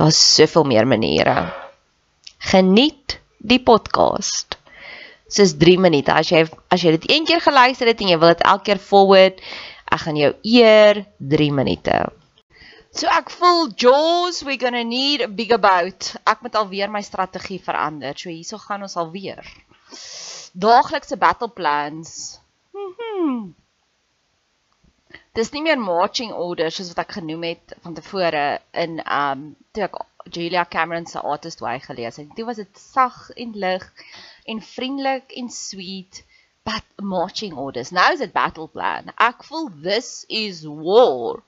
Daar's soveel meer maniere. Geniet die podcast. Dis 3 minute. As jy as jy dit een keer geluister het en jy wil dit elke keer forward, ek gaan jou eer 3 minute. So ek voel Jaws we going to need a bigger boat. Ek moet alweer my strategie verander. So hierso gaan ons alweer. Daaglikse battle plans. Mhm. Dis nie meer marching orders soos wat ek genoem het van tevore in um toe ek Julia Cameron se Artist Way gelees het. Dit was dit sag en lig en vriendelik en sweet but marching orders. Nou is dit battle plan. Ek voel this is war.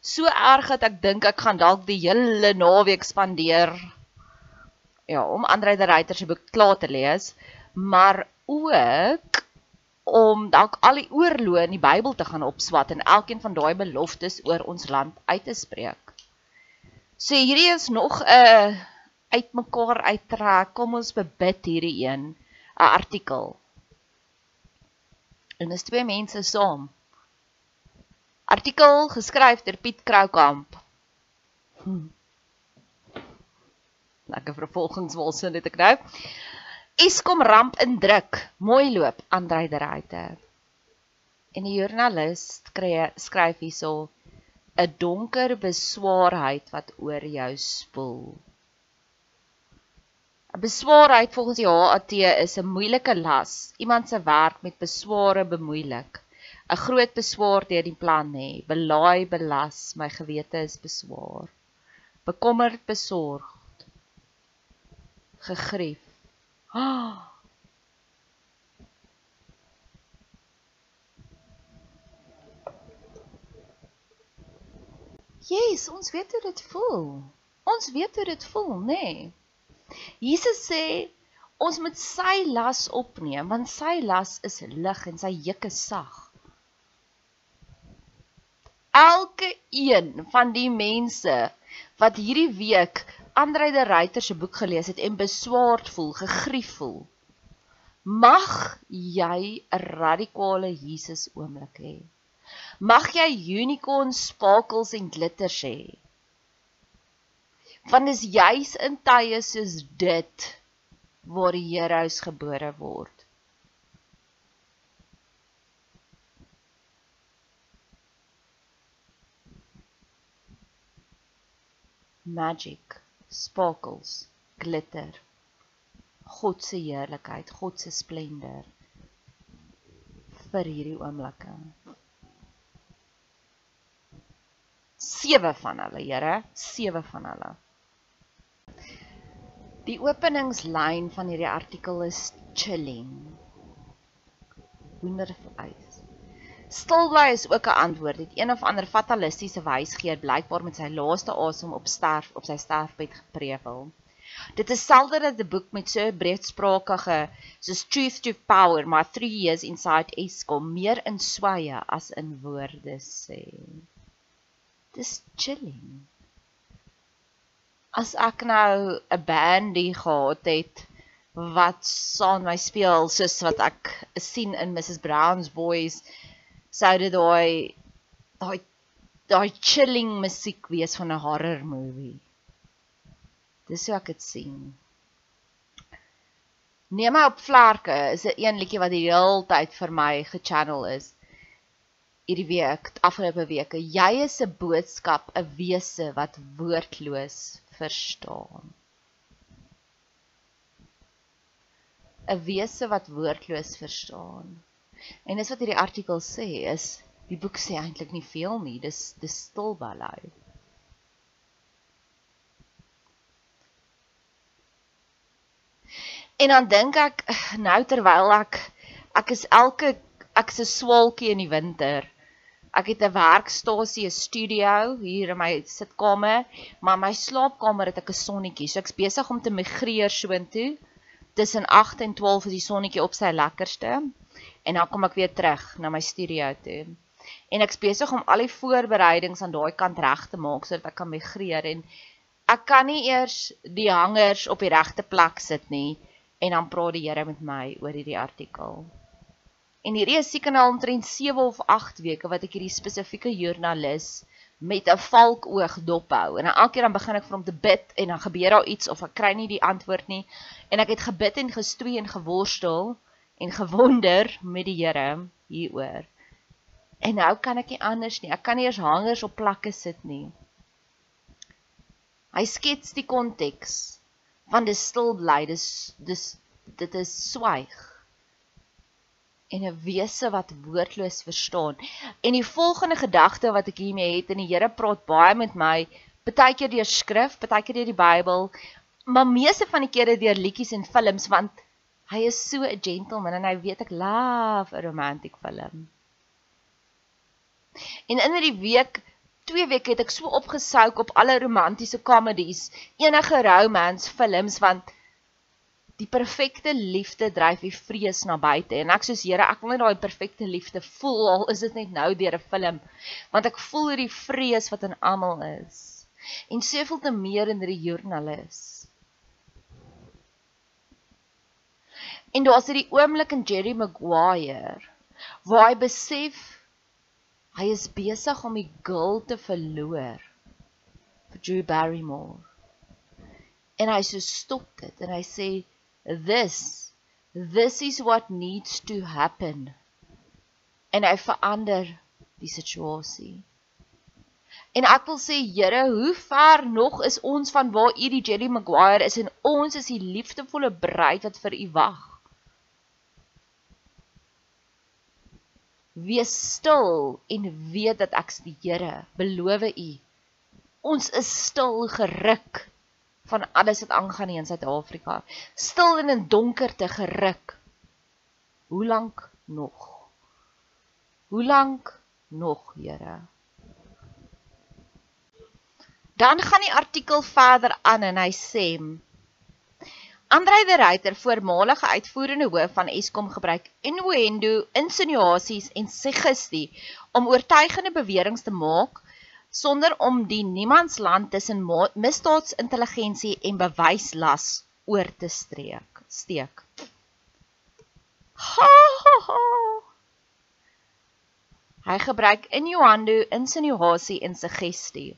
So erg dat ek dink ek gaan dalk die hele naweek spandeer ja, om Andre de Ruyter se boek klaar te lees, maar ook om dalk al die oorloë in die Bybel te gaan opswat en elkeen van daai beloftes oor ons land uit te spreek. So hierdie is nog 'n uitmekaar uittrek. Kom ons bebid hierdie een, 'n artikel. En dis twee mense saam. Artikel geskryf deur Piet Kroukamp. Hm. Lekker vervolgingswolse dit ek nou. Eskom ramp in druk. Mooi loop Andrei de Ruyter. En die joernalis skryf hierso 'n donker beswaarheid wat oor jou spoel. 'n Beswaarheid volgens die HAT is 'n moeilike las. Iemand se werk met besware bemoeilik. 'n Groot beswaar deur die plan hê. Belaai belas, my gewete is beswaar. Bekommerd besorgd. Gegrief Ah. Yes, ons weet hoe dit voel. Ons weet hoe dit voel, nê? Nee. Jesus sê ons moet sy las opneem want sy las is lig en sy juk is sag. Elke een van die mense wat hierdie week Andre de Ruyter se boek gelees het en beswaard voel, gegrief voel. Mag jy 'n radikale Jesus oomblik hê. Mag jy unicorn sparkles en glitters hê. Want is juis in tye soos dit waar die Here huis gebore word. Magic, sparkles, glitter. God se heerlikheid, God se splendor vir hierdie oomblikke. Sewe van hulle, Here, sewe van hulle. Die openingslyn van hierdie artikel is chilling. Wondervleis. Stilbly is ook 'n antwoord. Het een of ander fatalistiese wysgeer blykbaar met sy laaste asem op sterf op sy sterfbed geprevel. Dit is selde dat 'n boek met so 'n breedsprakige soos Truth to Power, my 3 years inside Eskom meer in sweye as in woorde sê. Dis chilling. As ek nou 'n bandie gehad het wat saam my speel soos wat ek sien in Mrs Brown's Boys, sou dit daai daai daai chilling musiek wees van 'n horror movie. Dis hoe ek dit sien. Neem my op vlerke is 'n een liedjie wat die hele tyd vir my gechannel is. Hierdie week, afgelope weke, jy is 'n boodskap, 'n wese wat woordloos verstaan. 'n Wese wat woordloos verstaan. En dis wat hierdie artikel sê is die boek sê eintlik nie veel nie. Dis dis stil ballou. En dan dink ek nou terwyl ek ek is elke ek is 'n swaalkie in die winter. Ek het 'n werkstasie, 'n studio hier in my sitkamer, maar my slaapkamer het ek 'n sonnetjie. So ek's besig om te migreer soontoe. Tussen 8 en 12 is die sonnetjie op sy lekkerste en dan kom ek weer terug na my studio toe. En ek's besig om al die voorbereidings aan daai kant reg te maak sodat ek kan migreer en ek kan nie eers die hangers op die regte plek sit nie en dan praat die Here met my oor hierdie artikel. En hierdie is seker nou omtrent 7 of 8 weke wat ek hierdie spesifieke joernalis met 'n valkoog dophou. En dan elke keer dan begin ek vir hom te bid en dan gebeur daar iets of ek kry nie die antwoord nie. En ek het gebid en gestoei en geworstel en gewonder met die Here hieroor. En nou kan ek nie anders nie. Ek kan nie eers hangers op plakke sit nie. Hy skets die konteks want dis stil bly dis dis dit is swyg en 'n wese wat woordloos verstaan en die volgende gedagte wat ek hiermee het en die Here praat baie met my partykeer deur skrif partykeer deur die Bybel maar meeste van die kere deur liedjies en films want hy is so 'n gentleman en hy weet ek love 'n romantic film en in hierdie week 2 weke het ek so opgesouk op alle romantiese comedies, enige romance films want die perfekte liefde dryf die vrees na buite en ek soos Here, ek wil net daai perfekte liefde voel al is dit net nou deur 'n film want ek voel hierdie vrees wat in almal is. En soveel te meer in hierdie joernalis. En daar's hierdie oomblik in Jerry Maguire waar hy besef Hy is besig om die girl te verloor vir Drew Barrymore. En hy so stop dit en hy sê this this is what needs to happen. En hy verander die situasie. En ek wil sê Here, hoe ver nog is ons van waar U die Jerry Maguire is en ons is die liefdevolle bruid wat vir U wag. Wees stil en weet dat ek die Here beloof u. Ons is stil geruk van alles wat aangaan in Suid-Afrika. Stil en in donkerte geruk. Hoe lank nog? Hoe lank nog, Here? Dan gaan die artikel verder aan en hy sê Andrei de Ruyter, voormalige uitvoerende hoof van Eskom, gebruik innuendo, insinuasies en suggestie om oortuigende beweringe te maak sonder om die niemandsland tussen misdaadsintelligensie en bewyslas oor te streek steek. Ha, ha, ha. Hy gebruik innuendo, insinuasie en suggestie.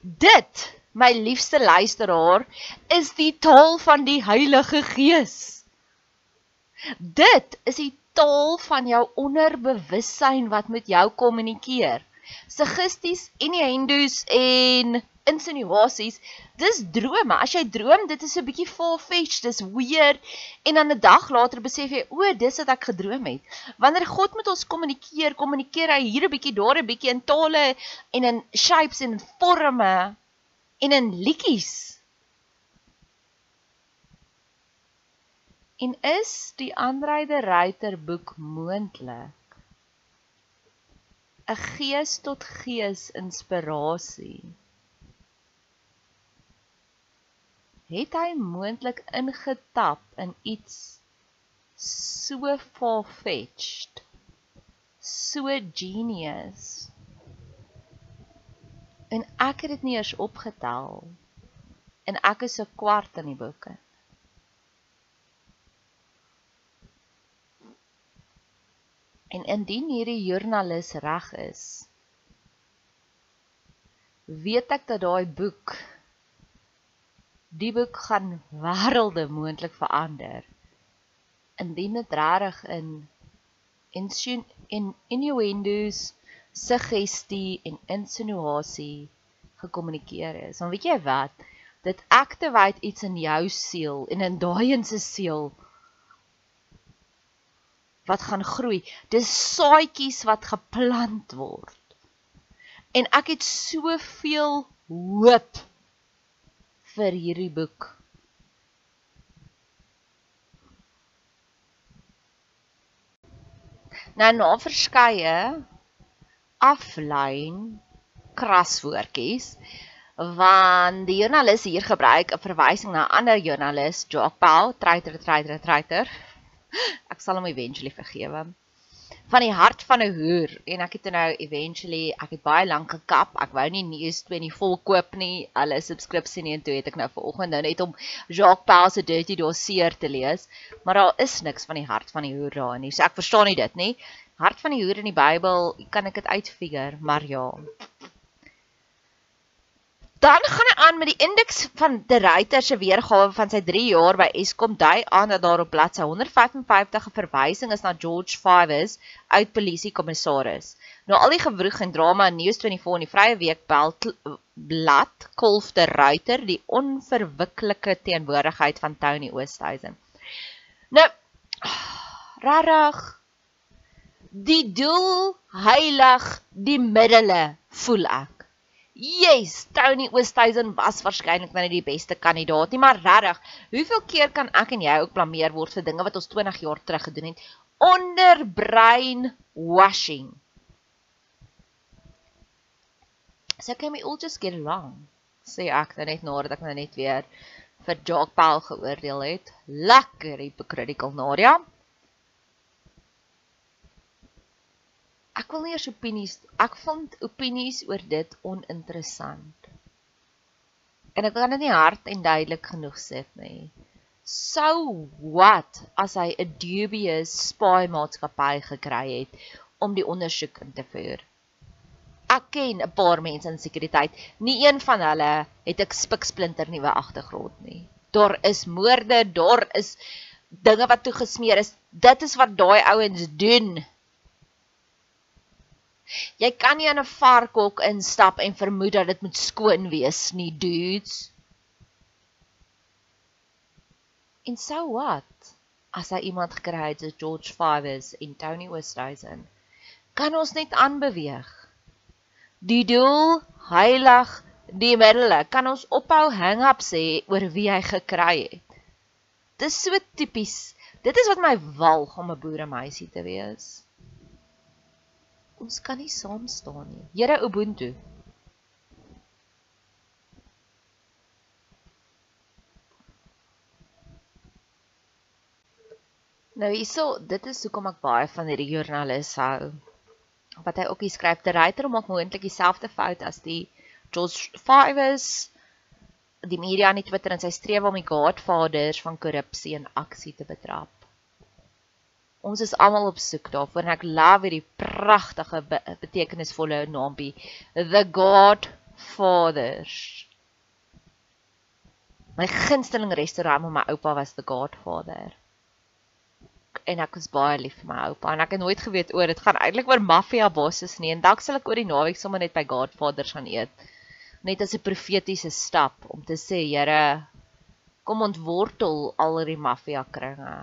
Dit, my liefste luisteraar, is die taal van die Heilige Gees. Dit is die taal van jou onderbewussyn wat met jou kommunikeer suggesties en die hindoes en insinuasies dis drome. As jy droom dit is 'n bietjie far-fetched dis weird. En dan 'n dag later besef jy o dis wat ek gedroom het. Wanneer God met ons kommunikeer kommunikeer hy hier 'n bietjie daar 'n bietjie in tale en in shapes en forme en in liedjies en is die Andreide Ruiter boek moontlik 'n gees tot gees inspirasie. Het hy moontlik ingetap in iets so far-fetched, so genius? En ek het dit nie eers opgetel en ek is 'n kwart in die boeke. En indien hierdie joernalis reg is, weet ek dat daai boek die boek gaan wêrelde moontlik verander. Indien dit regtig in in innuendos, suggestie en insinuasie gekommunikeer is. Want weet jy wat? Dit activate iets in jou siel en in daai in se siel wat gaan groei. Dis saadjies wat geplant word. En ek het soveel hoop vir hierdie boek. Nou na verskeie aflyn kraswoordjies want die joernalis hier gebruik 'n verwysing na 'n ander joernalis, Jock Pau, treiter treiter treiter ek sal hom eventually vergewe. Van die hart van 'n hoer en ek het nou eventually ek het baie lank gekap. Ek wou nie News 2 nie vol koop nie. Alle subskripsie nie en toe het ek nou vanoggend nou net om Jacques Pau se Dirty Dossier te lees, maar daar is niks van die hart van die hoer daar nie. So ek verstaan nie dit nie. Hart van die hoer in die Bybel, kan ek dit uitfigure, maar ja. Dan gaan hy aan met die indeks van die Reiter se weergawe van sy 3 jaar by Eskom dui aan dat daar op bladsy 155 'n verwysing is na George Fivers uit polisie kommissaris. Nou al die gewroeg en drama in News24 en die Vrye Week bel blad kolf die Reiter die onverwikkelike teenwoordigheid van Tony Oosthuizen. Nou rarig die doel heilig die middele voel ek Yes, Tony Oosthuizen was waarskynlik nou nie die beste kandidaat nie, maar regtig, hoeveel keer kan ek en jy ook blameer word vir dinge wat ons 20 jaar terug gedoen het onder brain washing? So can we all just get along? Sê ek dan nou net nadat ek nou net weer vir Jock Paul geoordeel het. Lekker hypocritical Nadia. Ek wil nie eers opinies ek vind opinies oor dit oninteressant. En ek kan dit nie hard en duidelik genoeg sê nie. So what as hy 'n dubious spy maatskappy gekry het om die ondersoek in te voer? Ek ken 'n paar mense in sekuriteit. Nie een van hulle het 'n spiksplinter nuwe agtergrond nie. Daar is moorde, daar is dinge wat toe gesmeer is. Dit is wat daai ouens doen. Jy kan nie aan 'n varkhok instap en vermoed dat dit moet skoon wees nie, dudes. En so what? As hy iemand gekry het soos George Fivers en Tony Oosthuizen, kan ons net aanbeweeg. Die doel heilig die middele. Kan ons ophou hang up sê oor wie hy gekry het? Dis so tipies. Dit is wat my walg om 'n boeremeisie te wees ons kan nie saam staan nie. Here Ubuntu. Nou hierso, dit is hoekom ek baie van hierdie joernalis hou. wat hy ook hier skryf, die ryter maak moontlik dieselfde fout as die George Fivers die media en die Twitter en sy streef om die godfathers van korrupsie en aksie te betrap. Ons is almal op soek daarvoor en ek love hierdie pragtige be betekenisvolle naampie, the Godfathers. My gunsteling restaurant met my oupa was the Godfather en ek was baie lief vir my oupa en ek het nooit geweet oor dit gaan eintlik oor maffia bosses nie. En dalk sal ek oor die naweek sommer net by Godfathers gaan eet. Net as 'n profetiese stap om te sê Here kom ontwortel al die maffia kringe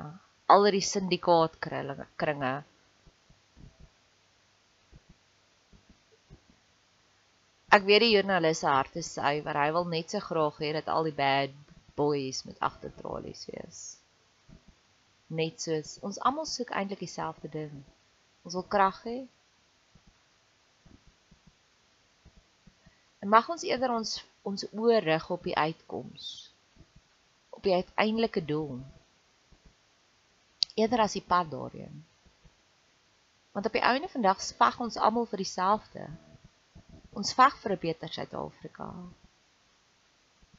al die syndikaat kringe Ek weet die joernalis se hart is suiwer hy wil net so graag hê dat al die bad boys met agtertralies wees net soos ons almal soek eintlik dieselfde ding. Ons wil krag hê. En mag ons eerder ons ons oë rig op die uitkoms. Op die uiteindelike doel. Eerder as die pad daarheen. Want op die einde van dag spag ons almal vir dieselfde. Ons veg vir 'n beter Suid-Afrika.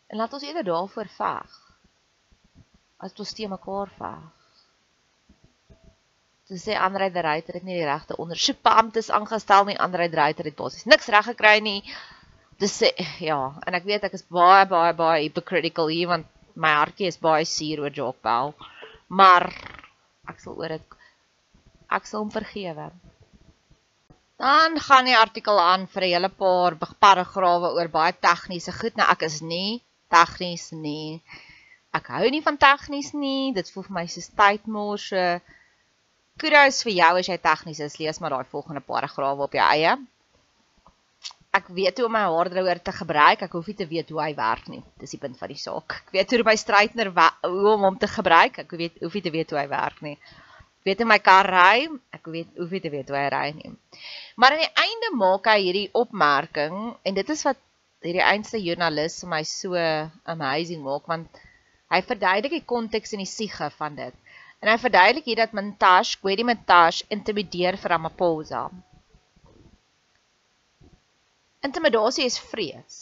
En laat ons eerder daarvoor veg. As ons te mekaar veg. Toe sê Andre de Ruyter het nie die regte ondersoekbeamptes aangestel nie. Andre de Ruyter het basies niks reg gekry nie. Dis sê ja, en ek weet ek is baie baie baie hypocritical hier want my hartjie is baie suur oor Jock Bell. Maar ek sal oor dit ek sal hom vergewe. Dan gaan die artikel aan vir 'n hele paar paragrawe oor baie tegniese goed. Nou ek is nie tegnies nie. Ek hou nie van tegnies nie. Dit voel vir my soos tydmorse. So kudos vir jou as jy tegnies is. Lees maar daai volgende paragraaf op jou eie. Ek weet hoe om my haardroër te gebruik. Ek hoef nie te weet hoe hy werk nie. Dis die punt van die saak. Ek weet hoe my straightener hoe om hom te gebruik. Ek weet hoef nie te weet hoe hy werk nie. Ek weet hoe my kar ry. Ek weet hoef nie te weet hoe hy ry nie. Maar aan die einde maak hy hierdie opmerking en dit is wat hierdie einste joernalis vir my so amazing maak want hy verduidelik die konteks en die siege van dit. En hy verduidelik hier dat Montash, Gwedi Montash intimideer vir Ramaphosa. Intimidasie is vrees.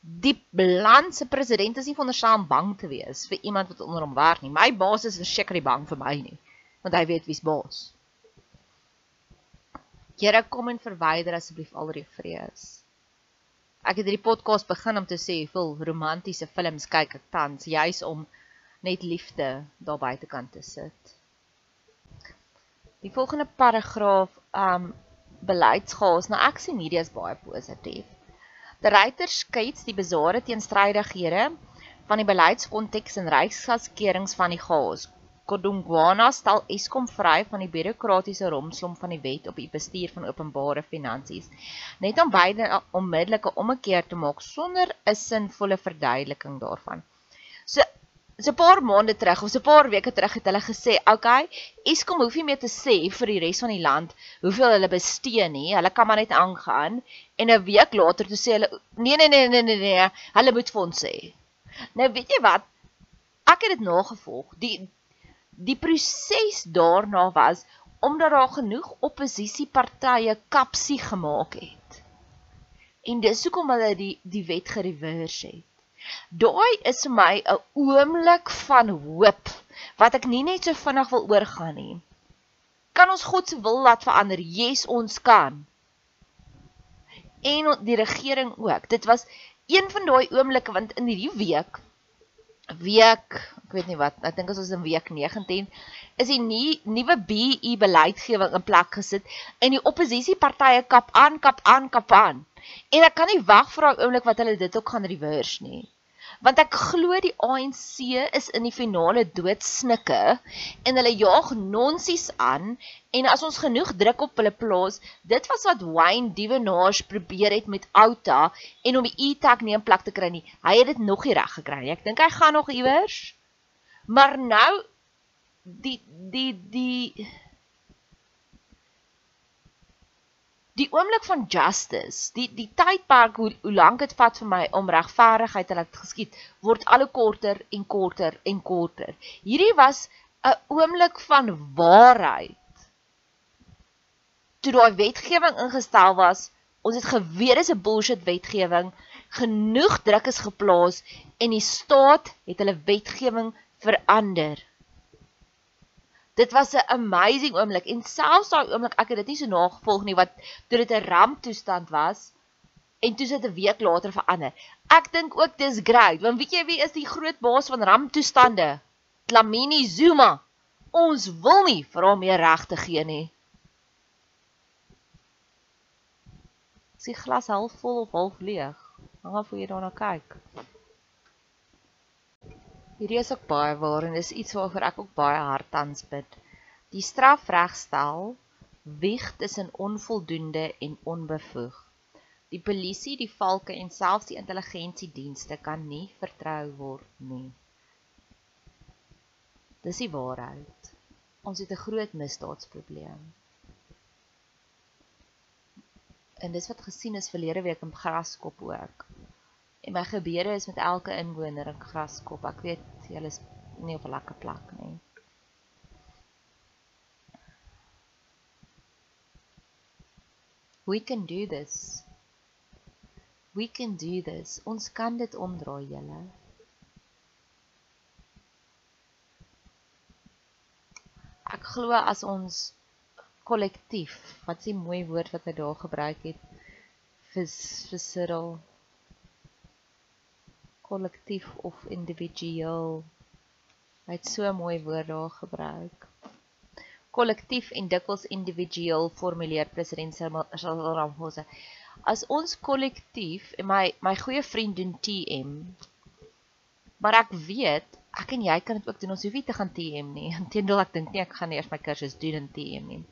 Die land se president is nie veronderstel om bang te wees vir iemand wat onder hom werk nie. My baas is verseker nie bang vir my nie, want hy weet wie's baas. Here kom en verwyder asseblief al die vrees. Ek het hierdie podcast begin om te sê hoeveel romantiese films kyk ek tans juis om net liefde daar buitekant te sit. Die volgende paragraaf um beleidsgaas. Nou ek sien hierdie is baie positief. Die ryter skets die bizarre teenstrydighede van die beleidskonteks en ryksgaskerings van die gaas. Kodongwana stel Eskom vry van die bureaukratiese romslom van die wet op die bestuur van openbare finansies, net om beide onmiddellike ommekeer te maak sonder 'n sinvolle verduideliking daarvan. So so 'n paar maande terug of so 'n paar weke terug het hulle gesê, "Oké, okay, Eskom hoef nie meer te sê vir die res van die land hoeveel hulle bestee nie. Hulle kan maar net aangaan." En 'n week later toe sê hulle, "Nee, nee, nee, nee, nee, nee, hulle moet ons sê." Nou weet jy wat? Ek het dit nagevolg. Die Die proses daarna was omdat daar genoeg oppositiepartye kapsie gemaak het. En dis hoekom hulle die die wet gereverse het. Daai is vir my 'n oomblik van hoop wat ek nie net so vinnig wil oorgaan nie. Kan ons God se wil laat verander? Yes, ons kan. En die regering ook. Dit was een van daai oomblikke want in hierdie week week, ek weet nie wat, ek dink ons in week 19 is die nie, nuwe BE beleidgewing in plek gesit en die oppositiepartye kap aan, kap aan, kap aan. En ek kan nie wag vir daai oomblik wat hulle dit ook gaan reverse nie want ek glo die ANC is in die finale doodsnikke en hulle jaag nonsies aan en as ons genoeg druk op hulle plaas, dit was wat Wayne Dievenaars probeer het met Outa en om die e-tag nie in plek te kry nie. Hy het dit nog nie reg gekry nie. Ek dink hy gaan nog iewers. Maar nou die die die die oomblik van justice, die die tydperk hoe hoe lank dit vat vir my om regverdigheid te laat geskied, word al hoe korter en korter en korter. Hierdie was 'n oomblik van waarheid. Toe daai wetgewing ingestel was, ons het geweet dis 'n bullshit wetgewing, genoeg druk is geplaas en die staat het hulle wetgewing verander. Dit was 'n amazing oomblik en selfs daai oomblik ek het dit nie so nagevolg nie wat toe dit 'n ramptoestand was en toe sit 'n week later verander. Ek dink ook dis great want weet jy wie is die groot baas van ramptoestande? Dlamini Zuma. Ons wil nie vir hom meer regte gee nie. Is die glas half vol of half leeg? Hang af hoe jy daarna kyk. Hierdie is ook baie waar en dis iets waaroor ek ook baie hard tans bid. Die strafregstel wieg tussen onvoldoende en onbevoeg. Die polisie, die valke en selfs die intelligensiedienste kan nie vertrou word nie. Dis die waarheid. Ons het 'n groot misdaadsprobleem. En dis wat gesien is verlede week in Graskop ook. En my gebede is met elke inwoner in Graskop. Ek weet julle is nie op 'n lekker plek nie. We can do this. We can do this. Ons kan dit omdraai, julle. Ek glo as ons kollektief, wat 'n mooi woord wat hy daar gebruik het, vir vir Cyril kollektief of individueel. Hy het so mooi woord daar gebruik. Kollektief en dikwels individueel formuleer president Cyril Ramaphosa. As ons kollektief en my my goeie vriend doen TM. Maar ek weet, ek en jy kan dit ook doen. Ons hoef nie te gaan TM nie. Inteendeel ek dink nie ek gaan eers my kursus doen in TM nie.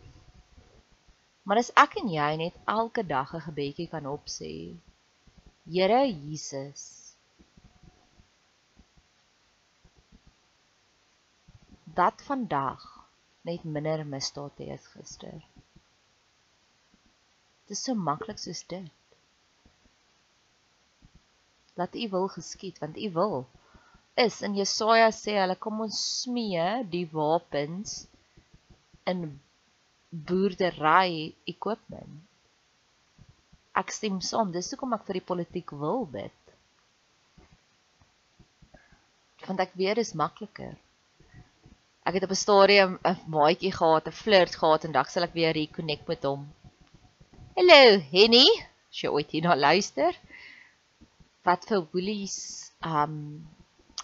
Maar as ek en jy net elke dag 'n gebedjie kan opsê. Here Jesus, dat vandag net minder misdaad is gister. Dit is so maklik soos dit. Laat U wil geskied want U wil is in Jesaja sê hulle kom ons smee die wapens in boerdery equipment. Ek stem saam, dis hoekom ek vir die politiek wil bid. Want ek weet dit is makliker. Ek het op 'n stadium 'n maatjie gehad, 'n flirt gehad en dag sal ek weer reconnect met hom. Hallo, Henny. As jy ooit hierna luister. Wat vir woolies, um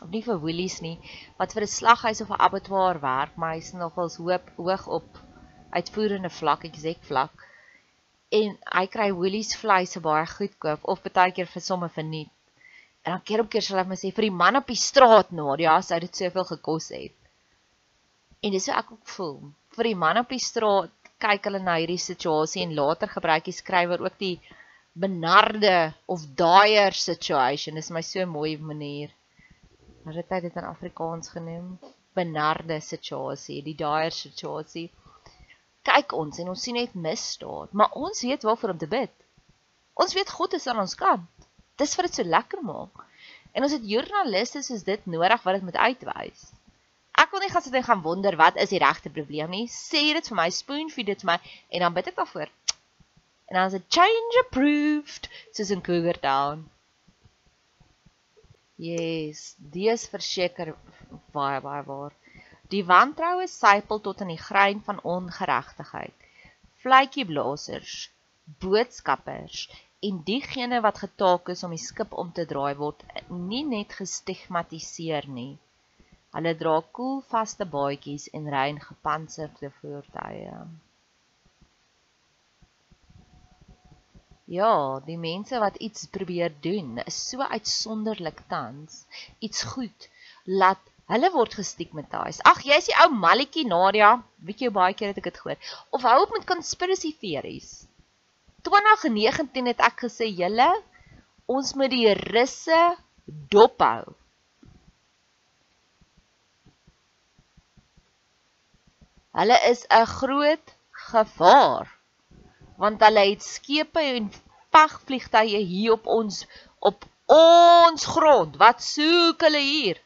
of nie vir woolies nie, wat vir 'n slaghuis of 'n abattoir werk, maar hy's nogals hoop hoog op uitvoerende vlak, exec vlak. En hy kry woolies vleis baie goedkoop of baie keer vir somme verniet. En dan keer op keer sal hy my sê vir die man op die straat ja, sou dit soveel gekos het. En dis hoe ek ook voel. Vir die man op die straat kyk hulle na hierdie situasie en later gebruik die skrywer ook die benarde of daaier situation. Dis my so mooi manier. Maar dit het dit in Afrikaans genoem. Benarde situasie, die daaier situasie. Kyk ons en ons sien net misdaad, maar ons weet waarvoor om te bid. Ons weet God is aan ons kant. Dis wat dit so lekker maak. En ons het joernaliste soos dit nodig wat dit moet uitwys. Ek wil nie gaan sit en gaan wonder wat is die regte probleem nie. Sê dit vir my, spoon feed dit vir my en dan bid ek daarvoor. En dan is dit change approved soos in Cougar Town. Yes, dis verseker baie baie waar. Die wantroue sypel tot in die grein van ongeregtigheid. Vletjieblassers, boodskappers en diegene wat getaak is om die skip om te draai word nie net gestigmatiseer nie. Hulle dra koelvaste baadjies en ry in gepantserde voertuie. Ja, die mense wat iets probeer doen, is so uitsonderlik tans. Iets goed laat hulle word gestigmatiseer. Ag, jy's die ou malletjie Nadia, weet jy baie keer het ek dit gehoor. Of hou op met conspiracy theories. 2019 het ek gesê, "Julle, ons moet die russe dophou." Hulle is 'n groot gevaar want hulle het skepe en vegvliegtuie hier op ons op ons grond. Wat soek hulle hier?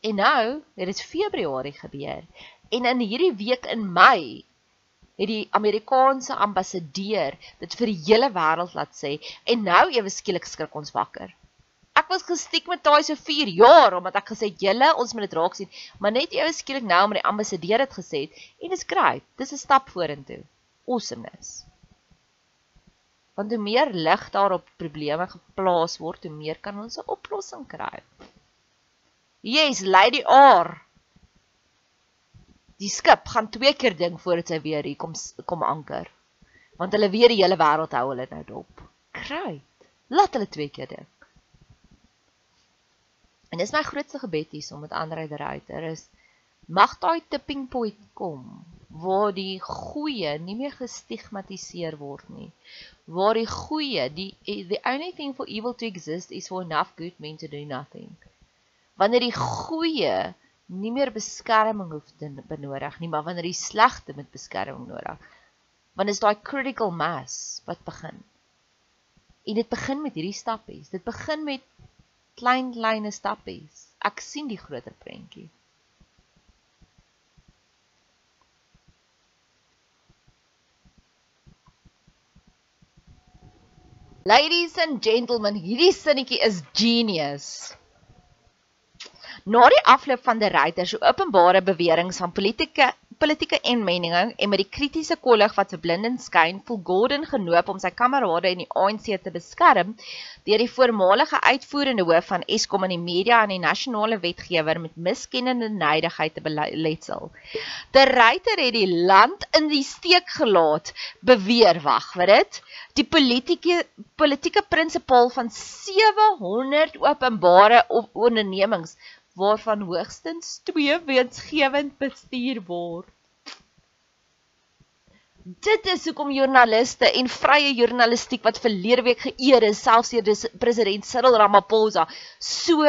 En nou dit Februarie gebeur. En in hierdie week in Mei het die Amerikaanse ambassadeur dit vir die hele wêreld laat sê en nou ewe skielik skrik ons wakker. Ek was gestiek met daai so 4 jaar omdat ek gesê het julle ons moet dit raak sien, maar net ewe skielik nou omdat die ambassadeur dit gesê het en dis great. Dis 'n stap vorentoe. Awesomeness. Want hoe meer lig daar op probleme geplaas word, hoe meer kan ons 'n oplossing kry. Yes, Lady R. Die skip gaan twee keer ding voordat sy weer hier kom kom anker. Want hulle weet die hele wêreld hou hulle nou dop. Great. Laat hulle twee keer ding. En dis my grootste gebed hier om met ander uitryter is mag daai tipping point kom waar die goeie nie meer gestigmatiseer word nie. Waar die goeie, die the only thing for evil to exist is for enough good men to do nothing. Wanneer die goeie nie meer beskerming hoef te benodig nie, maar wanneer die slegte met beskerming nodig. Want is daai critical mass wat begin. En dit begin met hierdie stappies. Dit begin met klein klein stappies. Ek sien die groter prentjie. Ladies and gentlemen, hierdie sinnetjie is genius. Na die afloop van die ryter se openbare beweringe van politieke politieke inmeninge en met die kritiese kollig wat verblindend skyn, voel Gordon genoop om sy kamerade in die ANC te beskerm deur die voormalige uitvoerende hoof van Eskom in die media en die nasionale wetgewer met miskennende neidigheid te beletsel. Die ryter het die land in die steek gelaat, beweer wag, weet dit? Die politieke politieke prinsipaal van 700 openbare ondernemings waarvan hoogstens 2 wetensgewend bestuur word. Dit is hoekom joernaliste en vrye journalistiek wat verlede week geëer is, selfs deur president Cyril Ramaphosa, so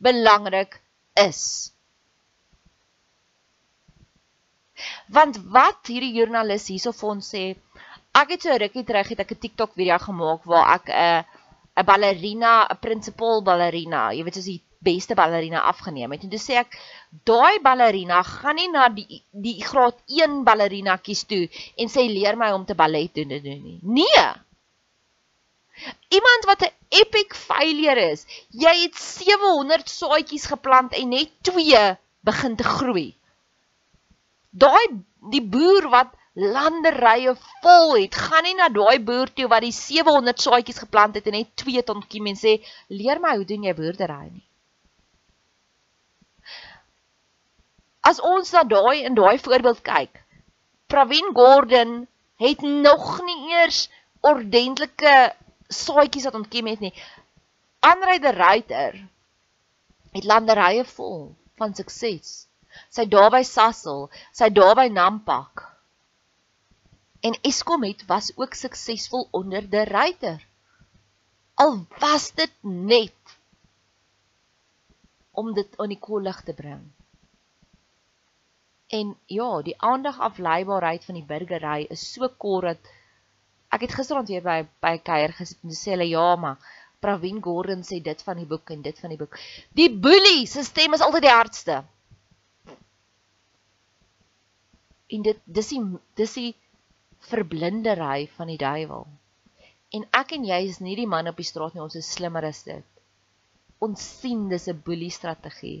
belangrik is. Want wat hierdie joernalis hierso vir ons sê, ek het so rukkie terug het ek 'n TikTok video gemaak waar ek 'n 'n ballerina, 'n principal ballerina, jy weet soos die beste ballerina afgeneem het. En toe sê ek, daai ballerina gaan nie na die die graad 1 ballerina kies toe en sê leer my om te ballet doen doen nie. Nee. Iemand wat 'n epic failure is. Jy het 700 saadjies geplant en net 2 begin te groei. Daai die boer wat landerye vol het, gaan nie na daai boer toe wat die 700 saadjies geplant het en net 2 ton kiem en sê leer my hoe doen jy boerdery nie. As ons na daai in daai voorbeeld kyk, Pravin Gordhan het nog nie eers ordentlike saadjies wat ontkiem het nie. Andre de Ruyter het landerye vol van sukses. Sy daar by Sasol, sy daar by Nampak. En Eskom het was ook suksesvol onder de Ruyter. Al was dit net om dit aan die kollig te bring. En ja, die aandagafleibaarheid van die burgery is so kort dat ek het gisterand weer by by kuier gesit en sê hulle ja, maar Pravin Gordhan sê dit van die boek en dit van die boek. Die boelie se stem is altyd die hardste. En dit dis die dis die verblindery van die duiwel. En ek en jy is nie die man op die straat nie, ons is slimmer as dit. Ons sien dis 'n boelie strategie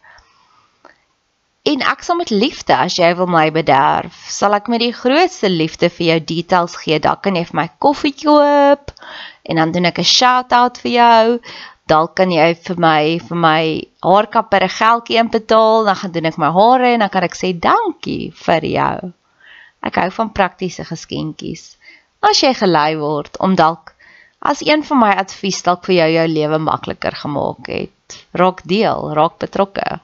En ek sal met liefde as jy wil my bederf, sal ek met die grootste liefde vir jou details gee. Daar kan jy vir my koffie koop en dan doen ek 'n shout-out vir jou. Dalk kan jy vir my vir my haarkapper 'n geldjie inbetaal, dan gaan doen ek my hare en dan kan ek sê dankie vir jou. Ek hou van praktiese geskenkies. As jy gelei word om dalk As een van my advies dalk vir jou jou lewe makliker gemaak het, raak deel, raak betrokke.